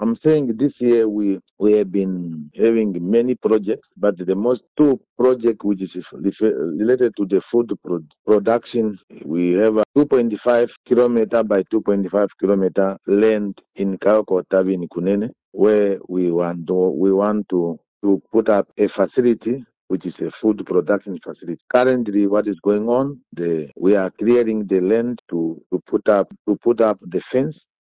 I'm saying this year we we have been having many projects, but the most two projects which is related to the food pro- production, we have a 2.5 kilometer by 2.5 kilometer land in Kaokotavi in Kunene, where we want to, we want to to put up a facility which is a food production facility. Currently, what is going on? The, we are clearing the land to, to put up to put up the fence